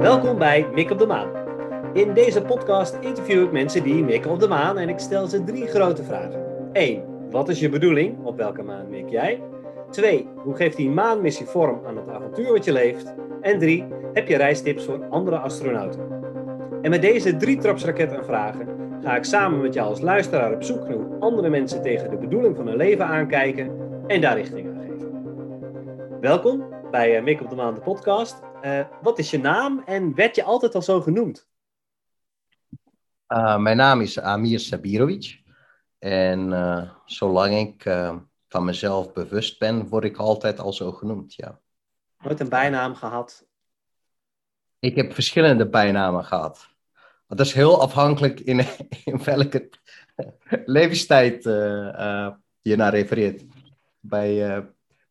Welkom bij Mik op de Maan. In deze podcast interview ik mensen die mikken op de maan en ik stel ze drie grote vragen. 1. Wat is je bedoeling? Op welke maan mik jij? 2. Hoe geeft die maanmissie vorm aan het avontuur wat je leeft? En 3. Heb je reistips voor andere astronauten? En met deze drie trapsraket aan vragen ga ik samen met jou als luisteraar op zoek naar hoe andere mensen tegen de bedoeling van hun leven aankijken en daar richting aan geven. Welkom bij uh, Mik op de Maan, de podcast. Uh, wat is je naam en werd je altijd al zo genoemd? Uh, mijn naam is Amir Sabirovic. En zolang ik van mezelf bewust ben, word ik altijd al zo genoemd, ja. Nooit een bijnaam gehad? Ik heb verschillende bijnamen gehad. Dat is heel afhankelijk in, in welke levenstijd je naar refereert. Bij, uh,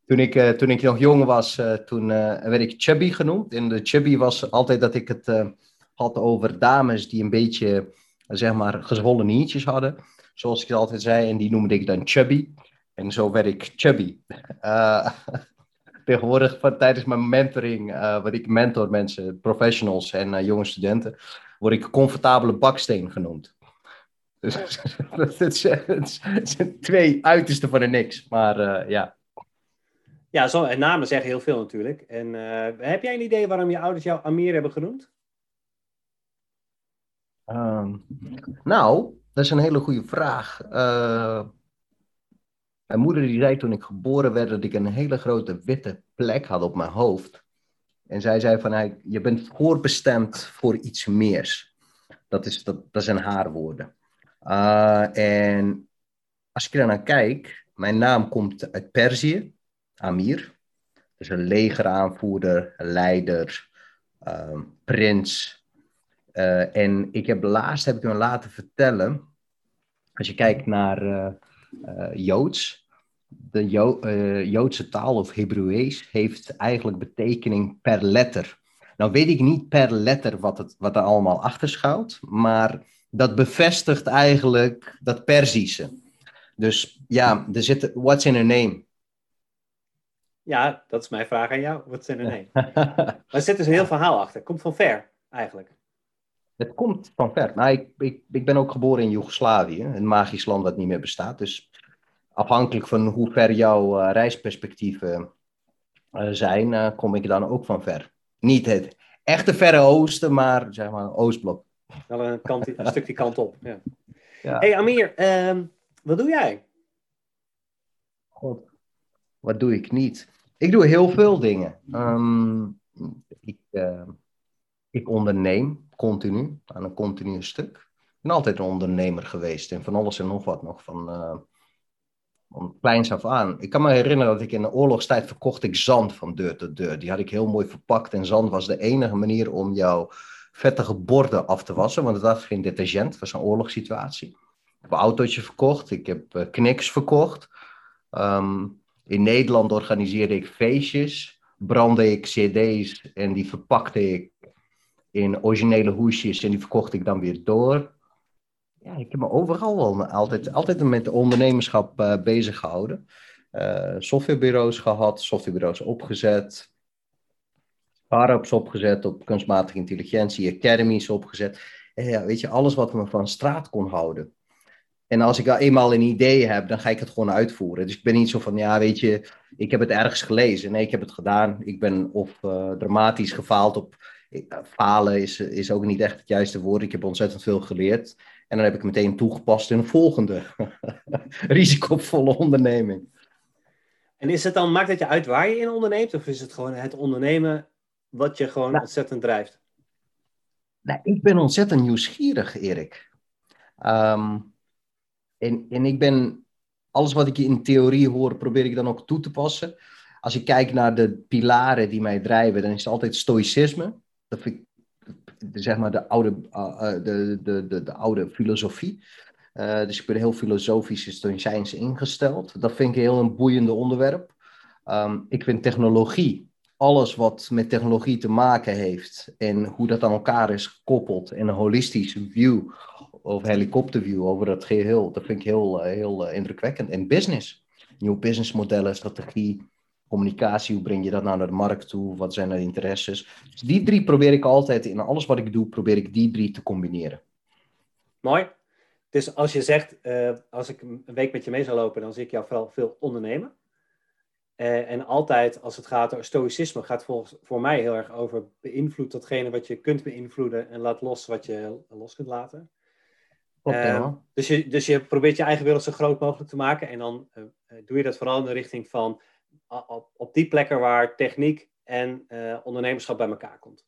toen, ik, toen ik nog jong was, toen werd ik chubby genoemd. En de chubby was altijd dat ik het had over dames die een beetje, zeg maar, gezwollen niertjes hadden. Zoals ik het altijd zei, en die noemde ik dan chubby. En zo werd ik chubby. tegenwoordig van, tijdens mijn mentoring, uh, wat ik mentor mensen, professionals en jonge studenten, word ik comfortabele baksteen genoemd. Dus het, zijn twee uitersten van de niks, maar uh, ja. Ja, zo, en namen zeggen heel veel natuurlijk. En heb jij een idee waarom je ouders jou Amir hebben genoemd? Um, nou, dat is een hele goede vraag. Mijn moeder die zei toen ik geboren werd dat ik een hele grote witte plek had op mijn hoofd. En zij zei van, je bent voorbestemd voor iets meer. Dat, is, dat, dat zijn haar woorden. Uh, en als ik er naar kijk, mijn naam komt uit Perzië, Amir. Dus een legeraanvoerder, leider, uh, prins. Uh, en ik heb laatst, heb ik me laten vertellen, als je kijkt naar uh, Joods. De Joodse taal of Hebreeuws heeft eigenlijk betekening per letter. Nou weet ik niet per letter wat, het, wat er allemaal achter schuilt, maar dat bevestigt eigenlijk dat Perzische. Dus ja, er zit, what's in a name? Ja, dat is mijn vraag aan jou. What's in a name? maar er zit dus een heel verhaal achter. Komt van ver, eigenlijk. Het komt van ver. Nou, ik, ik, ik ben ook geboren in Joegoslavië, een magisch land dat niet meer bestaat. Dus afhankelijk van hoe ver jouw uh, reisperspectieven uh, zijn, uh, kom ik dan ook van ver. Niet het echte verre oosten, maar zeg maar Oostblok. Wel een, kant, een stukje kant op. Ja. ja. hey Amir, ehm, wat doe jij? God, wat doe ik niet? Ik doe heel veel dingen. Um, ik, ik onderneem continu, aan een continu stuk. Ik ben altijd een ondernemer geweest en van alles en nog wat nog van, uh, van kleins af aan. Ik kan me herinneren dat ik in de oorlogstijd verkocht ik zand van deur tot deur. Die had ik heel mooi verpakt en zand was de enige manier om jouw vettige borden af te wassen, want het was geen detergent, het was een oorlogssituatie. Ik heb autootjes verkocht, ik heb uh, kniks verkocht. Um, in Nederland organiseerde ik feestjes, brandde ik cd's en die verpakte ik in originele hoesjes en die verkocht ik dan weer door. Ja, ik heb me overal wel altijd, altijd met ondernemerschap uh, bezig gehouden. Uh, softwarebureaus gehad, softwarebureaus opgezet, startups opgezet op kunstmatige intelligentie, academies opgezet. Ja, weet je, alles wat me van straat kon houden. En als ik eenmaal een idee heb, dan ga ik het gewoon uitvoeren. Dus ik ben niet zo van, ja, weet je, ik heb het ergens gelezen. Nee, ik heb het gedaan. Ik ben of uh, dramatisch gefaald op falen is, is ook niet echt het juiste woord. Ik heb ontzettend veel geleerd. En dan heb ik meteen toegepast in een volgende risicovolle onderneming. En is het dan, maakt het je uit waar je in onderneemt? Of is het gewoon het ondernemen wat je gewoon nou, ontzettend drijft? Nou, ik ben ontzettend nieuwsgierig, Erik. Um, en, en ik ben, alles wat ik in theorie hoor, probeer ik dan ook toe te passen. Als ik kijk naar de pilaren die mij drijven, dan is het altijd stoïcisme dat vind ik zeg maar de oude, uh, de, de, de, de, oude filosofie. Uh, dus ik ben heel filosofisch stoïcijns ingesteld. Dat vind ik een heel een boeiende onderwerp. Um, ik vind technologie, alles wat met technologie te maken heeft en hoe dat aan elkaar is gekoppeld in een holistische view of helikopterview over dat geheel, dat vind ik heel, heel indrukwekkend. En business. nieuwe businessmodellen, strategie, communicatie, hoe breng je dat nou naar de markt toe, wat zijn er interesses. Dus die drie probeer ik altijd, in alles wat ik doe, probeer ik die drie te combineren. Mooi. Dus als je zegt, uh, als ik een week met je mee zou lopen, dan zie ik jou vooral veel ondernemen. Uh, en altijd als het gaat over stoïcisme, gaat volgens, voor mij heel erg over beïnvloed datgene wat je kunt beïnvloeden en laat los wat je los kunt laten. Uh, dus, je, dus je probeert je eigen wereld zo groot mogelijk te maken en dan doe je dat vooral in de richting van op, op die plekken waar techniek en ondernemerschap bij elkaar komt.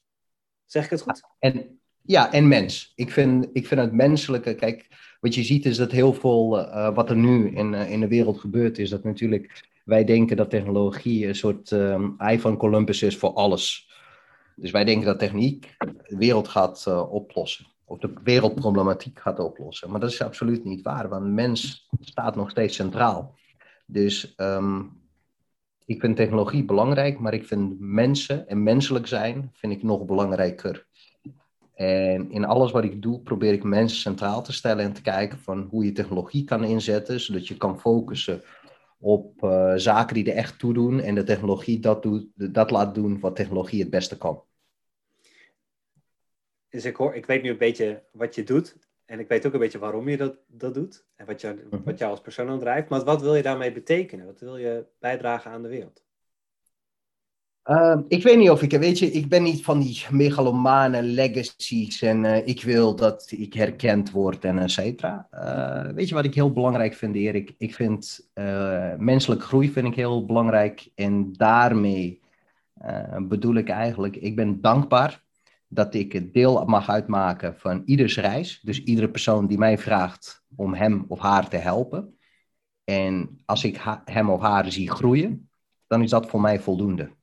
Zeg ik het goed? En, ja, en mens. Ik vind, ik vind het menselijke, kijk, wat je ziet is dat heel veel wat er nu in, in de wereld gebeurt, is dat natuurlijk wij denken dat technologie een soort ei van Columbus is voor alles. Dus wij denken dat techniek de wereld gaat uh, oplossen. Of de wereldproblematiek gaat oplossen. Maar dat is absoluut niet waar, want mens staat nog steeds centraal. Dus um, ik vind technologie belangrijk, maar ik vind mensen en menselijk zijn vind ik nog belangrijker. En in alles wat ik doe, probeer ik mensen centraal te stellen en te kijken van hoe je technologie kan inzetten, zodat je kan focussen op uh, zaken die er echt toe doen en de technologie dat, doet, dat laat doen wat technologie het beste kan. Dus ik, hoor, ik weet nu een beetje wat je doet en ik weet ook een beetje waarom je dat, dat doet en wat, je, mm-hmm. wat jou als persoon aandrijft. Maar wat wil je daarmee betekenen? Wat wil je bijdragen aan de wereld? Uh, ik weet niet of ik, weet je, ik ben niet van die megalomane legacies en uh, ik wil dat ik herkend word en et cetera. Uh, weet je wat ik heel belangrijk vind, Erik? Ik vind uh, menselijke groei vind ik heel belangrijk en daarmee bedoel ik eigenlijk, ik ben dankbaar dat ik deel mag uitmaken van ieders reis. Dus iedere persoon die mij vraagt om hem of haar te helpen. En als ik hem of haar zie groeien, dan is dat voor mij voldoende.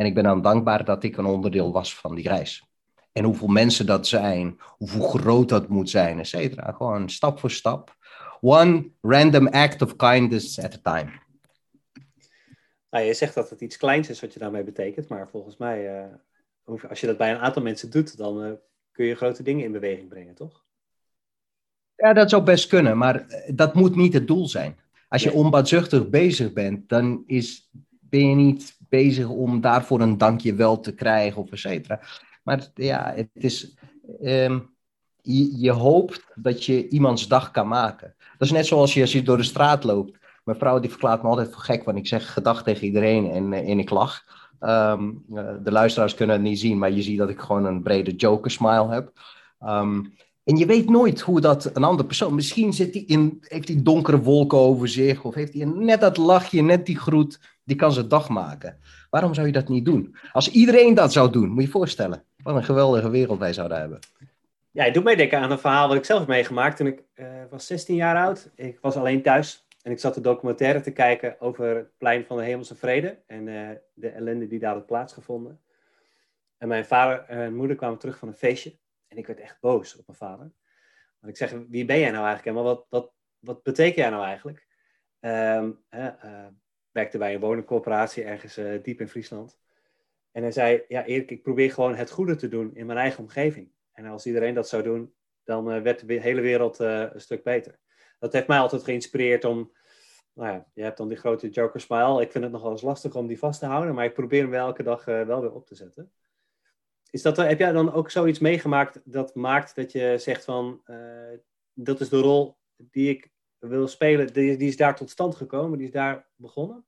En ik ben dan dankbaar dat ik een onderdeel was van die reis. En hoeveel mensen dat zijn, hoeveel groot dat moet zijn, et cetera. Gewoon stap voor stap. One random act of kindness at a time. Nou, je zegt dat het iets kleins is wat je daarmee betekent, maar volgens mij, uh, als je dat bij een aantal mensen doet, dan uh, kun je grote dingen in beweging brengen, toch? Ja, dat zou best kunnen, maar eh, dat moet niet het doel zijn. Als je nee. onbaatzuchtig bezig bent, dan is, ben je niet bezig om daarvoor een dankje wel te krijgen of et cetera. Maar ja, het is, um, je, je, hoopt dat je iemands dag kan maken. Dat is net zoals je als je door de straat loopt. Mijn vrouw die verklaart me altijd voor gek, want ik zeg gedag tegen iedereen en, en ik lach. Um, de luisteraars kunnen het niet zien, maar je ziet dat ik gewoon een brede joker smile heb. Um, en je weet nooit hoe dat een andere persoon. Misschien zit hij in, heeft hij donkere wolken over zich. Of heeft hij net dat lachje, net die groet. Die kan zijn dag maken. Waarom zou je dat niet doen? Als iedereen dat zou doen, moet je je voorstellen. Wat een geweldige wereld wij zouden hebben. Ja, ik doe mij denken aan een verhaal wat ik zelf heb meegemaakt. Toen ik uh, was 16 jaar oud. Ik was alleen thuis. En ik zat de documentaire te kijken over het plein van de Hemelse Vrede. En uh, de ellende die daar had plaatsgevonden. En mijn vader en moeder kwamen terug van een feestje. En ik werd echt boos op mijn vader. Want ik zeg, wie ben jij nou eigenlijk? En wat, wat, wat betekent jij nou eigenlijk? Um, uh, werkte bij een woningcorporatie ergens uh, diep in Friesland. En hij zei, ja Erik, ik probeer gewoon het goede te doen in mijn eigen omgeving. En als iedereen dat zou doen, dan uh, werd de hele wereld uh, een stuk beter. Dat heeft mij altijd geïnspireerd om, nou ja, je hebt dan die grote Joker smile. Ik vind het nog wel eens lastig om die vast te houden, maar ik probeer hem elke dag wel weer op te zetten. Is dat, heb jij dan ook zoiets meegemaakt dat maakt dat je zegt van, dat is de rol die ik wil spelen, die, die, is daar tot stand gekomen, die is daar begonnen?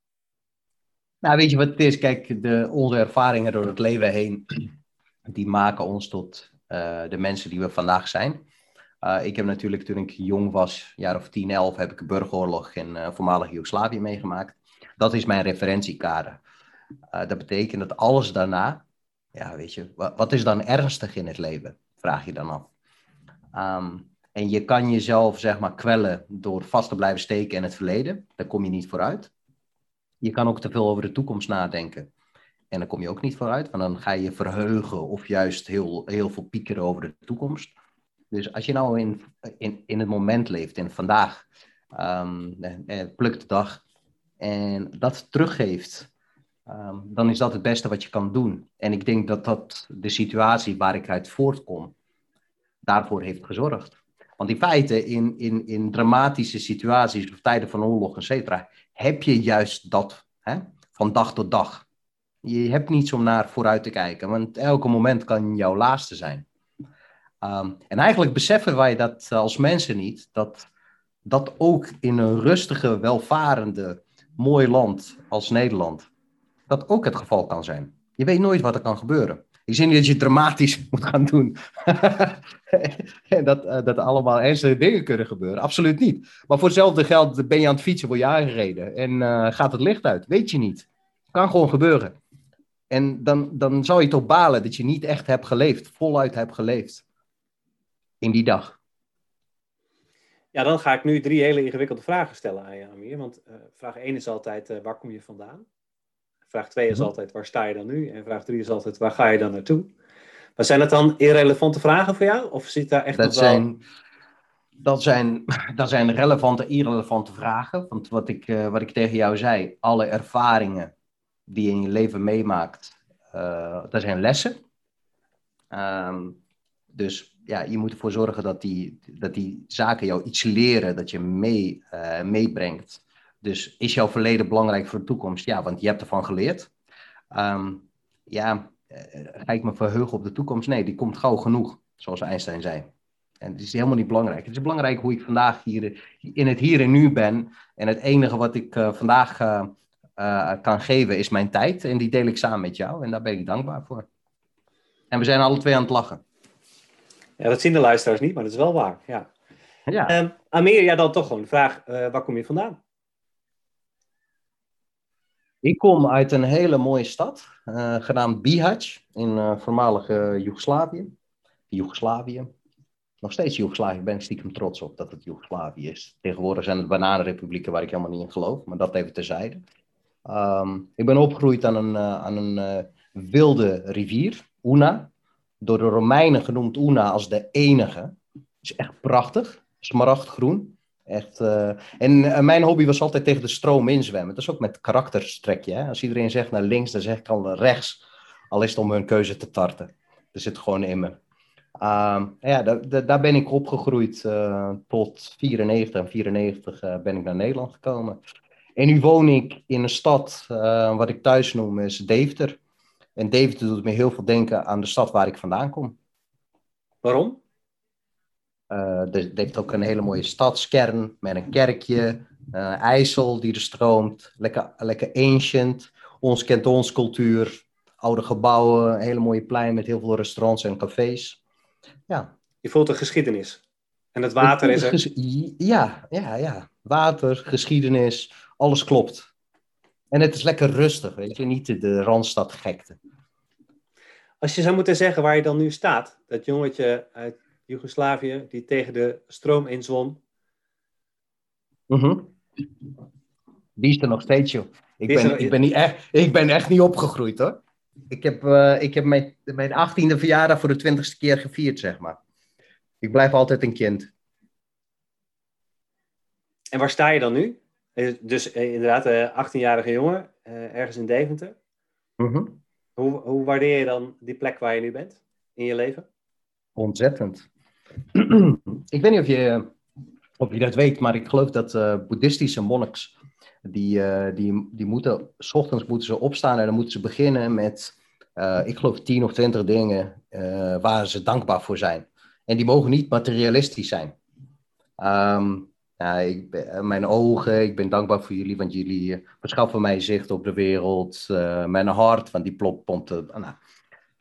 Nou, weet je wat het is? Kijk, de, onze ervaringen door het leven heen, die maken ons tot uh, de mensen die we vandaag zijn. Uh, ik heb natuurlijk toen ik jong was, jaar of 10, 11, heb ik een burgeroorlog in uh, voormalig Joegoslavië meegemaakt. Dat is mijn referentiekader. dat betekent dat alles daarna, ja, weet je, wat, wat, is dan ernstig in het leven? Vraag je dan af. Um, en je kan jezelf, zeg maar, kwellen door vast te blijven steken in het verleden. Daar kom je niet vooruit. Je kan ook te veel over de toekomst nadenken. En dan kom je ook niet vooruit, want dan ga je verheugen of juist heel, heel veel piekeren over de toekomst. Dus als je nou in, in, in het moment leeft, in vandaag, um, pluk de dag, en dat teruggeeft, um, dan is dat het beste wat je kan doen. En ik denk dat dat de situatie waar ik uit voortkom, daarvoor heeft gezorgd. Want in feite, in, in, in dramatische situaties of tijden van oorlog, et cetera, heb je juist dat hè, van dag tot dag. Je hebt niets om naar vooruit te kijken, want elke moment kan jouw laatste zijn. Ehm, en eigenlijk beseffen wij dat als mensen niet, dat dat ook in een rustige, welvarende, mooi land als Nederland, dat ook het geval kan zijn. Je weet nooit wat er kan gebeuren. Ik zie niet dat je dramatisch moet gaan doen. dat, uh, dat allemaal ernstige dingen kunnen gebeuren. Absoluut niet. Maar voor hetzelfde geld ben je aan het fietsen, word je aangereden. En uh, gaat het licht uit. Weet je niet. Kan gewoon gebeuren. En dan, dan zou je toch balen dat je niet echt hebt geleefd. Voluit hebt geleefd. In die dag. Ja, dan ga ik nu drie hele ingewikkelde vragen stellen aan je, Amir. Want uh, vraag 1 is altijd, waar kom je vandaan? Vraag 2 is -hmm. altijd, waar sta je dan nu? En vraag 3 is altijd, waar ga je dan naartoe? Maar zijn dat dan irrelevante vragen voor jou? Of zit daar echt dat zijn. Dat zijn, dat zijn relevante, irrelevante vragen. Want wat ik, uh, wat ik tegen jou zei, alle ervaringen die je in je leven meemaakt, dat zijn lessen. Um, dus ja, je moet ervoor zorgen dat die, dat die zaken jou iets leren, dat je mee, uh, meebrengt. Dus is jouw verleden belangrijk voor de toekomst? Ja, want je hebt ervan geleerd. Um, ja, uh, ga ik me verheugen op de toekomst? Nee, die komt gauw genoeg, zoals Einstein zei. En het is helemaal niet belangrijk. Het is belangrijk hoe ik vandaag hier in het hier en nu ben. En het enige wat ik uh, vandaag kan geven is mijn tijd. En die deel ik samen met jou. En daar ben ik dankbaar voor. En we zijn alle twee aan het lachen. Ja, dat zien de luisteraars niet, maar dat is wel waar. Ja. Ja. Um, Amir, ja, dan toch gewoon de vraag: waar kom je vandaan? Ik kom uit een hele mooie stad, uh, genaamd Bihać, in uh, voormalige Joegoslavië. Joegoslavië. Nog steeds Joegoslavië, ben ik stiekem trots op dat het Joegoslavië is. Tegenwoordig zijn het bananenrepublieken waar ik helemaal niet in geloof, maar dat even terzijde. Um, ik ben opgegroeid aan een, aan een wilde rivier, Una, door de Romeinen genoemd Una als de enige. Het is echt prachtig, smaragdgroen. Echt, uh... en uh, mijn hobby was altijd tegen de stroom inzwemmen. Dat is ook met karakterstrekje. Als iedereen zegt naar links, dan zeg ik al rechts. Al is het om hun keuze te tarten. Dat zit gewoon in me. Uh, ja, daar, ben ik opgegroeid uh, tot 94. En 94 ben ik naar Nederland gekomen. En nu woon ik in een stad, wat ik thuis noem, is Deventer. En Deventer doet me heel veel denken aan de stad waar ik vandaan kom. Waarom? Uh, het heeft ook een hele mooie stadskern met een kerkje, uh, IJssel die er stroomt, lekker, lekker ancient. Ons kent ons cultuur, oude gebouwen, een hele mooie plein met heel veel restaurants en cafés. Ja. Je voelt een geschiedenis. En het water is er. Ja, ja, ja. Water, geschiedenis, alles klopt. En het is lekker rustig, weet je, niet de Randstad gekte. Als je zou moeten zeggen waar je dan nu staat, dat jongetje uit Joegoslavië die tegen de stroom inzwom. Mm -hmm. Die is er nog steeds, joh. Ik ben, ik, ben niet echt, ik ben echt niet opgegroeid, hoor. Ik heb, uh, ik heb mijn, mijn 18e verjaardag voor de 20ste keer gevierd, zeg maar. Ik blijf altijd een kind. En waar sta je dan nu? Dus eh, inderdaad, uh, 18-jarige jongen, ergens in Deventer. Mm -hmm. hoe, hoe waardeer je dan die plek waar je nu bent in je leven? Ontzettend. ik weet niet of je, of je dat weet, maar ik geloof dat uh, boeddhistische monniks, die, uh, die, die moeten, s ochtends moeten ze opstaan en dan moeten ze beginnen met, uh, ik geloof, tien of twintig dingen waar ze dankbaar voor zijn. En die mogen niet materialistisch zijn. Um, ja, mijn ogen, ik ben dankbaar voor jullie, want jullie verschaffen mij zicht op de wereld. mijn hart, want die plop pompt. nou.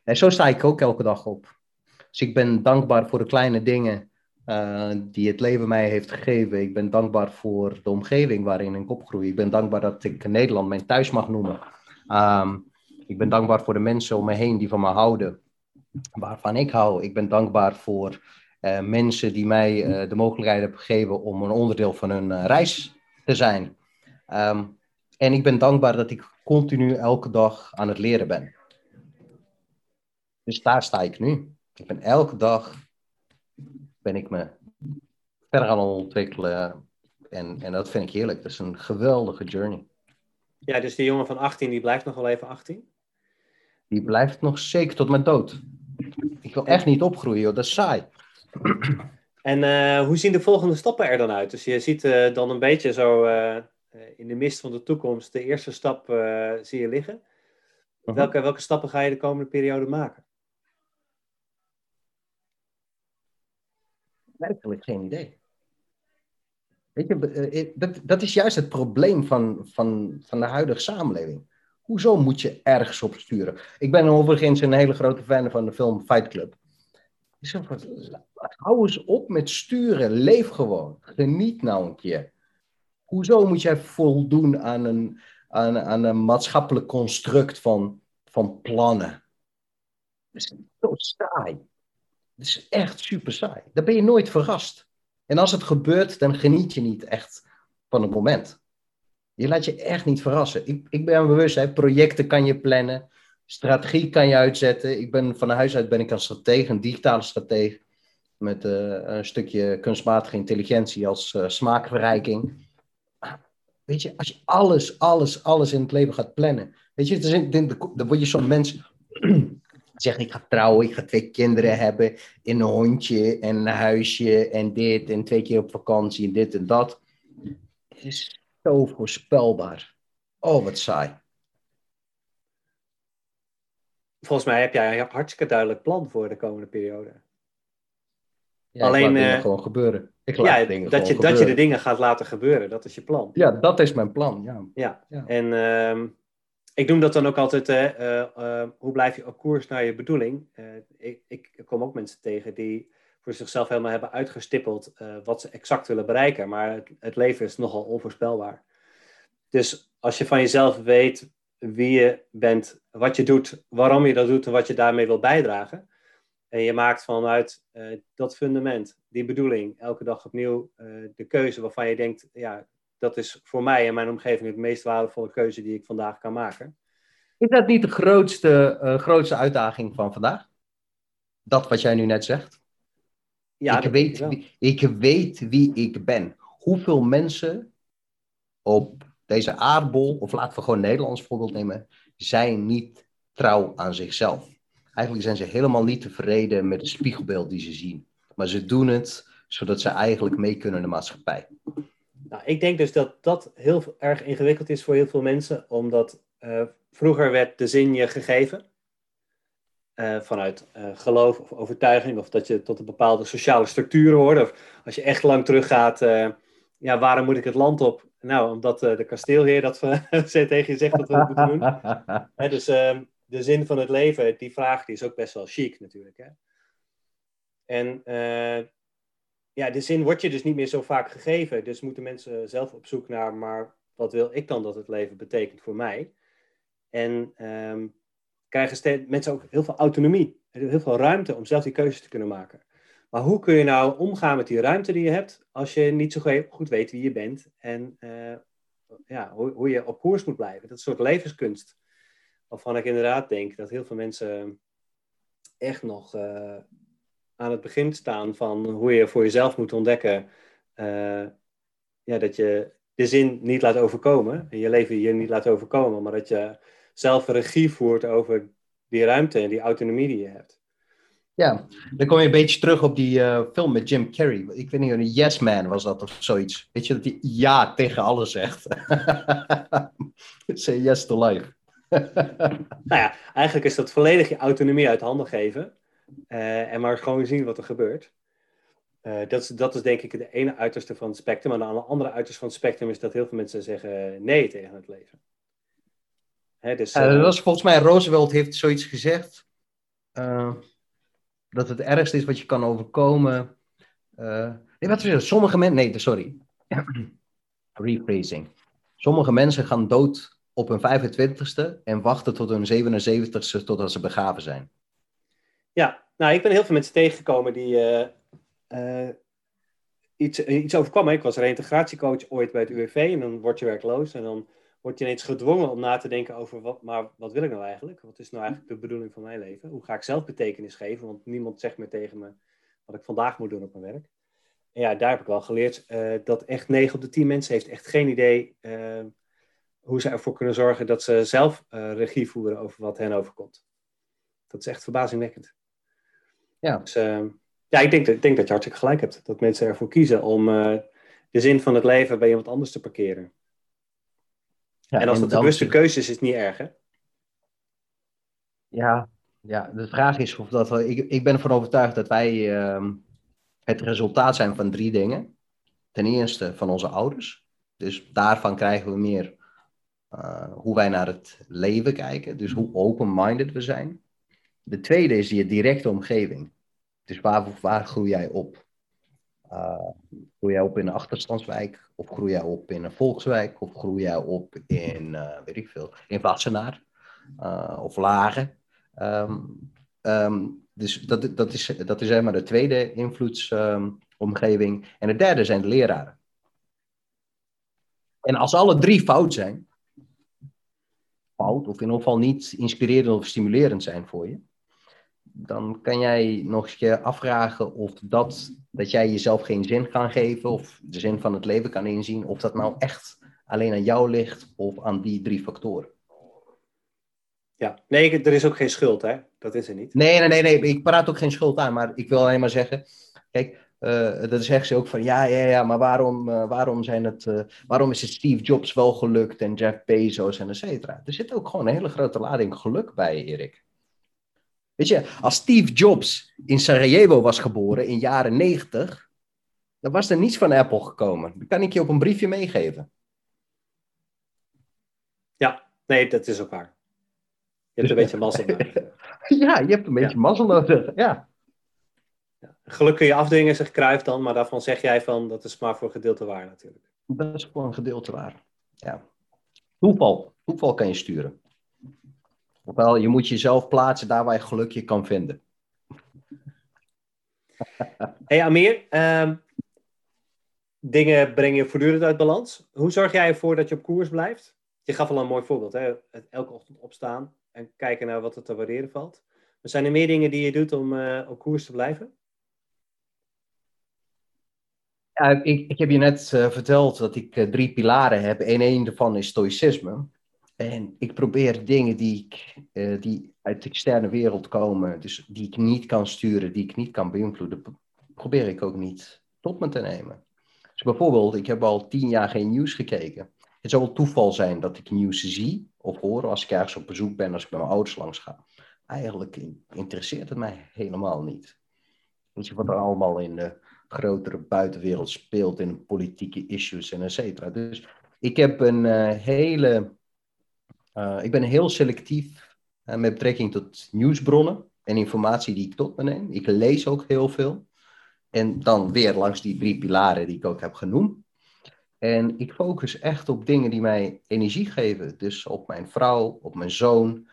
En zo sta ik ook elke dag op. Dus ik ben dankbaar voor de kleine dingen uh, die het leven mij heeft gegeven. Ik ben dankbaar voor de omgeving waarin ik opgroei. Ik ben dankbaar dat ik Nederland mijn thuis mag noemen. Um, ik ben dankbaar voor de mensen om me heen die van me houden, waarvan ik hou. Ik ben dankbaar voor uh, mensen die mij uh, de mogelijkheid hebben gegeven om een onderdeel van hun reis te zijn. Um, en ik ben dankbaar dat ik continu elke dag aan het leren ben. Dus daar sta ik nu. Ik ben elke dag ben ik me verder aan het ontwikkelen. En, en dat vind ik heerlijk. Dat is een geweldige journey. Ja, dus die jongen van 18, die blijft nog wel even 18? Die blijft nog zeker tot mijn dood. Ik wil echt niet opgroeien, joh. dat is saai. En uh, hoe zien de volgende stappen er dan uit? Dus je ziet uh, dan een beetje zo uh, in de mist van de toekomst de eerste stap zie je liggen. -huh. welke, welke stappen ga je de komende periode maken? Werkelijk geen idee. Weet je, dat, dat is juist het probleem van, van, van de huidige samenleving. Hoezo moet je ergens op sturen? Ik ben overigens een hele grote fan van de film Fight Club. Hou eens op met sturen. Leef gewoon. Geniet nou een keer. Hoezo moet jij voldoen aan een, aan, aan een maatschappelijk construct van, van plannen? Dat is zo saai. Dat is echt super saai. Dan ben je nooit verrast. En als het gebeurt, dan geniet je niet echt van het moment. Je laat je echt niet verrassen. Ik, ik ben bewust, hè, projecten kan je plannen, strategie kan je uitzetten. Ik ben van huis uit ben ik een stratege, een digitale stratege, met uh, een stukje kunstmatige intelligentie als uh, smaakverrijking. Weet je, als je alles, alles, alles in het leven gaat plannen, weet je, dan word je zo'n mens zegt ik ga trouwen, ik ga twee kinderen hebben, en een hondje en een huisje en dit en twee keer op vakantie en dit en dat. Het is zo voorspelbaar. Oh, wat saai. Volgens mij heb jij een hartstikke duidelijk plan voor de komende periode. Ja, Alleen uh, gewoon gebeuren. Ik laat ja, dingen dat, je, gebeuren. dat je de dingen gaat laten gebeuren, dat is je plan. Ja, dat is mijn plan. Ja, ja. ja. en uh, ik noem dat dan ook altijd: uh, uh, hoe blijf je op koers naar je bedoeling? Ik, ik, kom ook mensen tegen die voor zichzelf helemaal hebben uitgestippeld wat ze exact willen bereiken, maar het, leven is nogal onvoorspelbaar. Dus als je van jezelf weet wie je bent, wat je doet, waarom je dat doet en wat je daarmee wil bijdragen. En je maakt vanuit dat fundament, die bedoeling, elke dag opnieuw de keuze waarvan je denkt, ja, dat is voor mij en mijn omgeving de meest waardevolle keuze die ik vandaag kan maken. Is dat niet de grootste, uh, grootste uitdaging van vandaag? Dat wat jij nu net zegt? Ja, ik, weet, wie, ik weet wie ik ben. Hoeveel mensen op deze aardbol, of laten we gewoon Nederlands voorbeeld nemen, zijn niet trouw aan zichzelf. Eigenlijk zijn ze helemaal niet tevreden met het spiegelbeeld die ze zien. Maar ze doen het zodat ze eigenlijk mee kunnen in de maatschappij. Nou, ik denk dus dat dat heel erg ingewikkeld is voor heel veel mensen, omdat uh, vroeger werd de zin je gegeven. Uh, vanuit uh, geloof of overtuiging, of dat je tot een bepaalde sociale structuren hoort. Of als je echt lang teruggaat, ja, waarom moet ik het land op? Nou, omdat de kasteelheer dat tegen je zegt dat we het moeten doen. Hè, dus uh, de zin van het leven, die vraag die is ook best wel chic natuurlijk. Hè? En ja, de zin wordt je dus niet meer zo vaak gegeven. Dus moeten mensen zelf op zoek naar, maar wat wil ik dan dat het leven betekent voor mij? En um, krijgen mensen ook heel veel autonomie, heel veel ruimte om zelf die keuzes te kunnen maken. Maar hoe kun je nou omgaan met die ruimte die je hebt als je niet zo goed weet wie je bent en uh, ja, hoe, hoe, je op koers moet blijven? Dat is een soort levenskunst. Waarvan ik inderdaad denk dat heel veel mensen echt nog uh, aan het begin staan van hoe je voor jezelf moet ontdekken uh, ja, dat je de zin niet laat overkomen en je leven je niet laat overkomen, maar dat je zelf regie voert over die ruimte en die autonomie die je hebt. Ja, dan kom je een beetje terug op die uh, film met Jim Carrey. Ik weet niet, een Yes Man was dat of zoiets. Weet je, dat hij ja tegen alles zegt. Say yes to life. nou ja, eigenlijk is dat volledig je autonomie uit handen geven. Uh, en maar gewoon zien wat er gebeurt. Uh, dat, is, dat is denk ik de ene uiterste van het spectrum. Maar de andere uiterste van het spectrum is dat heel veel mensen zeggen nee tegen het leven. Hè, dus, dat was volgens mij, Roosevelt heeft zoiets gezegd dat het ergste is wat je kan overkomen. Nee, wat is Sommige mensen. Nee, sorry. Rephrasing. Sommige mensen gaan dood op hun 25ste en wachten tot hun 77ste totdat ze begraven zijn. Ja, nou, ik ben heel veel mensen tegengekomen die uh, uh, iets, iets overkwam. Ik was reintegratiecoach ooit bij het UWV en dan word je werkloos en dan word je ineens gedwongen om na te denken over wat, maar wat wil ik nou eigenlijk? Wat is nou eigenlijk de bedoeling van mijn leven? Hoe ga ik zelf betekenis geven? Want niemand zegt meer tegen me wat ik vandaag moet doen op mijn werk. En ja, daar heb ik wel geleerd dat echt 9 op de 10 mensen heeft echt geen idee hoe ze ervoor kunnen zorgen dat ze zelf regie voeren over wat hen overkomt. Dat is echt verbazingwekkend. Ja. Dus, ehm, Ja, ik denk, ik denk dat je hartstikke gelijk hebt. Dat mensen ervoor kiezen om uh, de zin van het leven bij iemand anders te parkeren. Ja, en als dat de bewuste keuze is, is het niet erg, hè? Ja, ja, de vraag is of dat... Ik, ik ben ervan overtuigd dat wij uh, het resultaat zijn van drie dingen. Ten eerste van onze ouders. Dus daarvan krijgen we meer uh, hoe wij naar het leven kijken. Dus hoe open-minded we zijn. De tweede is je directe omgeving. Dus waar, waar groei jij op? Uh, groei jij op in een achterstandswijk? Of groei jij op in een volkswijk? Of groei jij op in, uh, weet ik veel, in Wassenaar? Uh, of Lagen? Um, um, dus dat, dat, is, dat is zeg maar de tweede invloedsomgeving. En de derde zijn de leraren. En als alle drie fout zijn, fout, of in ieder geval niet inspirerend of stimulerend zijn voor je, dan kan jij nog eens je afvragen of dat, dat jij jezelf geen zin kan geven of de zin van het leven kan inzien, of dat nou echt alleen aan jou ligt of aan die drie factoren. Ja, nee, er is ook geen schuld, hè? Dat is er niet. Nee, nee, nee, nee, ik praat ook geen schuld aan, maar ik wil alleen maar zeggen, kijk, uh, dat zegt ze ook van ja, ja, ja, maar waarom, uh, waarom, zijn het, uh, waarom is het Steve Jobs wel gelukt en Jeff Bezos en et cetera? Er zit ook gewoon een hele grote lading geluk bij, Erik. Weet je, als Steve Jobs in Sarajevo was geboren in jaren 90, dan was er niets van Apple gekomen. Dat kan ik je op een briefje meegeven. Ja, nee, dat is ook waar. Je hebt een beetje mazzel nodig. ja, je hebt een beetje ja. mazzel nodig, ja. Geluk kun je afdwingen, zegt Cruijff dan, maar daarvan zeg jij van, dat is maar voor een gedeelte waar natuurlijk. Dat is voor een gedeelte waar, ja. Toeval, toeval kan je sturen. Ofwel, je moet jezelf plaatsen daar waar je geluk je kan vinden. hey Amir, um, dingen breng je voortdurend uit balans. Hoe zorg jij ervoor dat je op koers blijft? Je gaf al een mooi voorbeeld, hè? elke ochtend opstaan en kijken naar wat er te waarderen valt. Maar zijn er meer dingen die je doet om uh, op koers te blijven? Ja, ik, ik heb je net uh, verteld dat ik uh, drie pilaren heb. En één daarvan is stoïcisme. En ik probeer dingen die, ik, uh, die uit de externe wereld komen, dus die ik niet kan sturen, die ik niet kan beïnvloeden, probeer ik ook niet tot me te nemen. Dus bijvoorbeeld, ik heb al tien jaar geen nieuws gekeken. Het zou wel toeval zijn dat ik nieuws zie of hoor als ik ergens op bezoek ben, als ik bij mijn ouders langs ga. Eigenlijk interesseert het mij helemaal niet. Weet je wat er allemaal in de grotere buitenwereld speelt, in politieke issues en et cetera. Dus ik heb een uh, hele uh, ik ben heel selectief uh, met betrekking tot nieuwsbronnen en informatie die ik tot me neem. Ik lees ook heel veel. En dan weer langs die drie pilaren die ik ook heb genoemd. En ik focus echt op dingen die mij energie geven. Dus op mijn vrouw, op mijn zoon,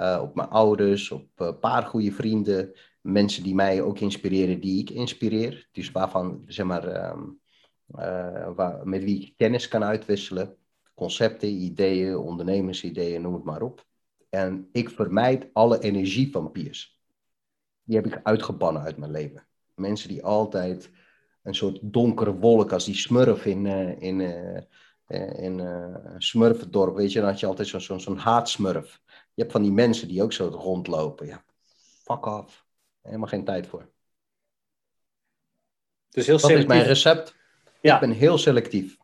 uh, op mijn ouders, op een paar goede vrienden. Mensen die mij ook inspireren, die ik inspireer. Dus waarvan, zeg maar, um, waar, met wie ik kennis kan uitwisselen concepten, ideeën, ondernemersideeën, noem het maar op. En ik vermijd alle energievampiers. Die heb ik uitgebannen uit mijn leven. Mensen die altijd een soort donkere wolk als die smurf in, uh, in, uh, in uh, Smurfendorp. Weet je, dan had je altijd zo'n zo, zo haatsmurf. Je hebt van die mensen die ook zo rondlopen. Ja, fuck off. Helemaal geen tijd voor. Dus heel Dat is mijn recept. Ja. Ik ben heel selectief.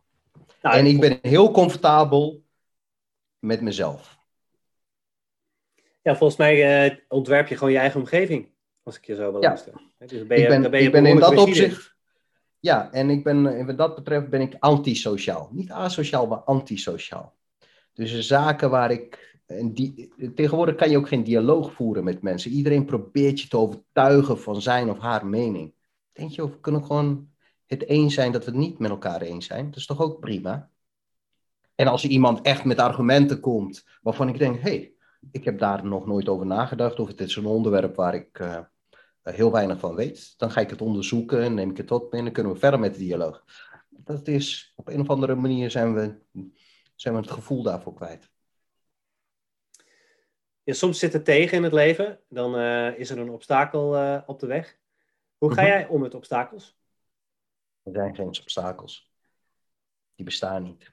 Nou, en ik ben heel comfortabel met mezelf. Ja, volgens mij uh, ontwerp je gewoon je eigen omgeving. Als ik je zo wil. Ja. Dus ben je, ik ben, ben je ik ben in dat opzicht. Ja, en ik ben, wat dat betreft ben ik antisociaal. Niet asociaal, maar antisociaal. Dus zaken waar ik. En die, tegenwoordig kan je ook geen dialoog voeren met mensen. Iedereen probeert je te overtuigen van zijn of haar mening. Denk je, we kunnen gewoon het eens zijn dat we het niet met elkaar eens zijn. Dat is toch ook prima? En als iemand echt met argumenten komt waarvan ik denk, hé, hey, ik heb daar nog nooit over nagedacht, of het is een onderwerp waar ik uh, heel weinig van weet, dan ga ik het onderzoeken en neem ik het me en dan kunnen we verder met de dialoog. Dat is, op een of andere manier zijn we, zijn we het gevoel daarvoor kwijt. Ja, soms zit het tegen in het leven, dan uh, is er een obstakel uh, op de weg. Hoe ga mhm. jij om met obstakels? Er zijn geen obstakels. Die bestaan niet.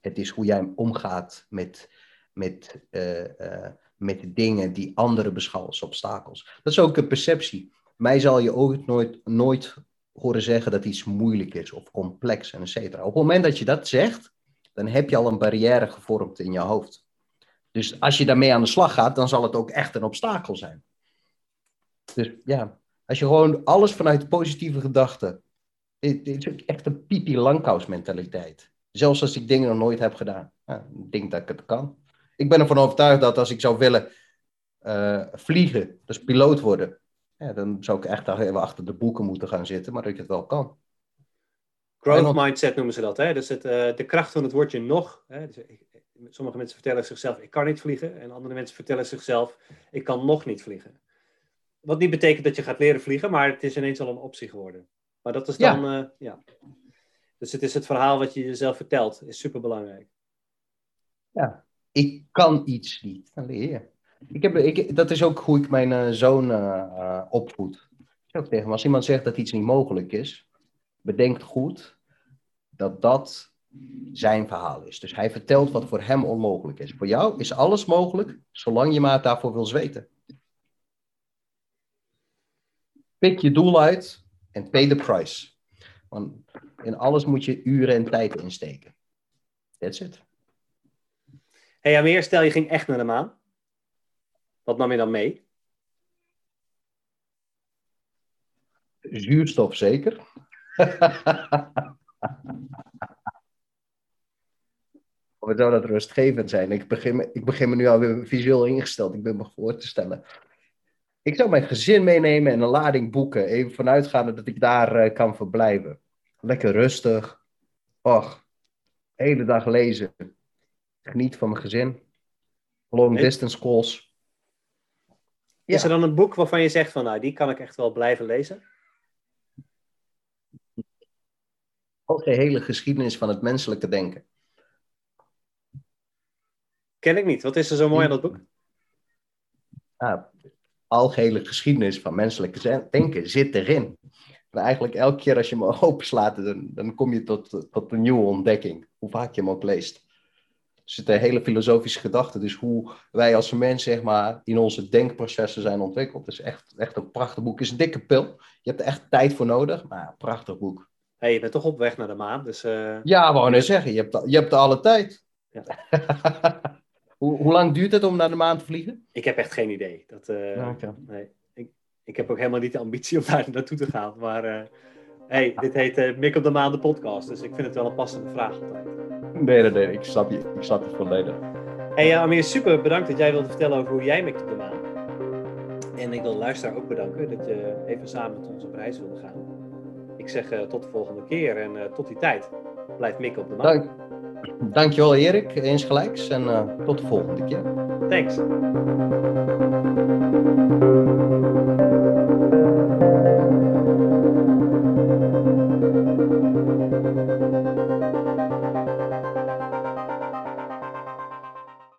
Het is hoe jij omgaat met, met, uh, uh, met dingen die anderen beschouwen als obstakels. Dat is ook een perceptie. mij zal je ooit nooit, nooit horen zeggen dat iets moeilijk is of complex en et cetera. Op het moment dat je dat zegt, dan heb je al een barrière gevormd in je hoofd. Dus als je daarmee aan de slag gaat, dan zal het ook echt een obstakel zijn. Dus ja, als je gewoon alles vanuit positieve gedachten. Het is echt een pipi langkous mentaliteit. Zelfs als ik dingen nog nooit heb gedaan. Ja, ik denk dat ik het kan. Ik ben ervan overtuigd dat als ik zou willen uh, vliegen, dus piloot worden, ja, dan zou ik echt even achter de boeken moeten gaan zitten, maar dat ik het wel kan. Growth mindset noemen ze dat. Hè? Dus het, uh, de kracht van het woordje nog. Hè? Dus, sommige mensen vertellen zichzelf, ik kan niet vliegen. En andere mensen vertellen zichzelf, ik kan nog niet vliegen. Wat niet betekent dat je gaat leren vliegen, maar het is ineens al een optie geworden. Maar dat is dan, ja. Uh, ja. Dus het is het verhaal wat je jezelf vertelt, is super belangrijk. Ja, ik kan iets niet, dan leer je. Ik heb, ik, dat is ook hoe ik mijn uh, zoon uh, opvoed. Ik ook tegen hem, als iemand zegt dat iets niet mogelijk is, bedenk goed dat dat zijn verhaal is. Dus hij vertelt wat voor hem onmogelijk is. Voor jou is alles mogelijk, zolang je maar daarvoor wil zweten. Pik je doel uit en pay the price. Want in alles moet je uren en tijd insteken. That's it. Hey Amir, stel je ging echt naar de maan. Wat nam je dan mee? Zuurstof zeker. Wat zou dat rustgevend zijn? Ik begin, me, ik begin me nu alweer visueel ingesteld. Ik ben me voor te stellen. Ik zou mijn gezin meenemen en een lading boeken. Even vanuitgaande dat ik daar uh, kan verblijven. Lekker rustig. Och, hele dag lezen. Geniet van mijn gezin. Long distance calls. Ja. Is er dan een boek waarvan je zegt van nou, die kan ik echt wel blijven lezen? Algehele geschiedenis van het menselijke denken. Ken ik niet. Wat is er zo mooi aan dat boek? Ah, algehele geschiedenis van menselijke denken zit erin. En eigenlijk elke keer als je hem openslaat, dan, dan kom je tot, tot een nieuwe ontdekking. Hoe vaak je hem ook leest. Er zit een hele filosofische gedachte. Dus hoe wij als mens, zeg maar, in onze denkprocessen zijn ontwikkeld. Het is echt, echt een prachtig boek. Het is een dikke pil. Je hebt er echt tijd voor nodig, maar een prachtig boek. Hey, je bent toch op weg naar de maan, dus... Uh... Ja, wou net zeggen, je hebt, je hebt alle tijd. Ja. hoe, hoe lang duurt het om naar de maan te vliegen? Ik heb echt geen idee. Dat, uh, nee. ik, ik heb ook helemaal niet de ambitie om daar naartoe te gaan, maar... Uh, hey, dit heet uh, Mik op de Maan, de podcast, dus ik vind het wel een passende vraag altijd. Nee, nee, nee, ik snap je, ik snap je volledig. Hey uh, Amir, super bedankt dat jij wilde vertellen over hoe jij mikt op de maan. En ik wil de luisteraar ook bedanken dat je even samen met ons op reis wilde gaan. Ik zeg uh, tot de volgende keer en uh, tot die tijd. Blijf mikken op de maan. Dank, dankjewel Erik, eens gelijks en tot de volgende keer. Thanks.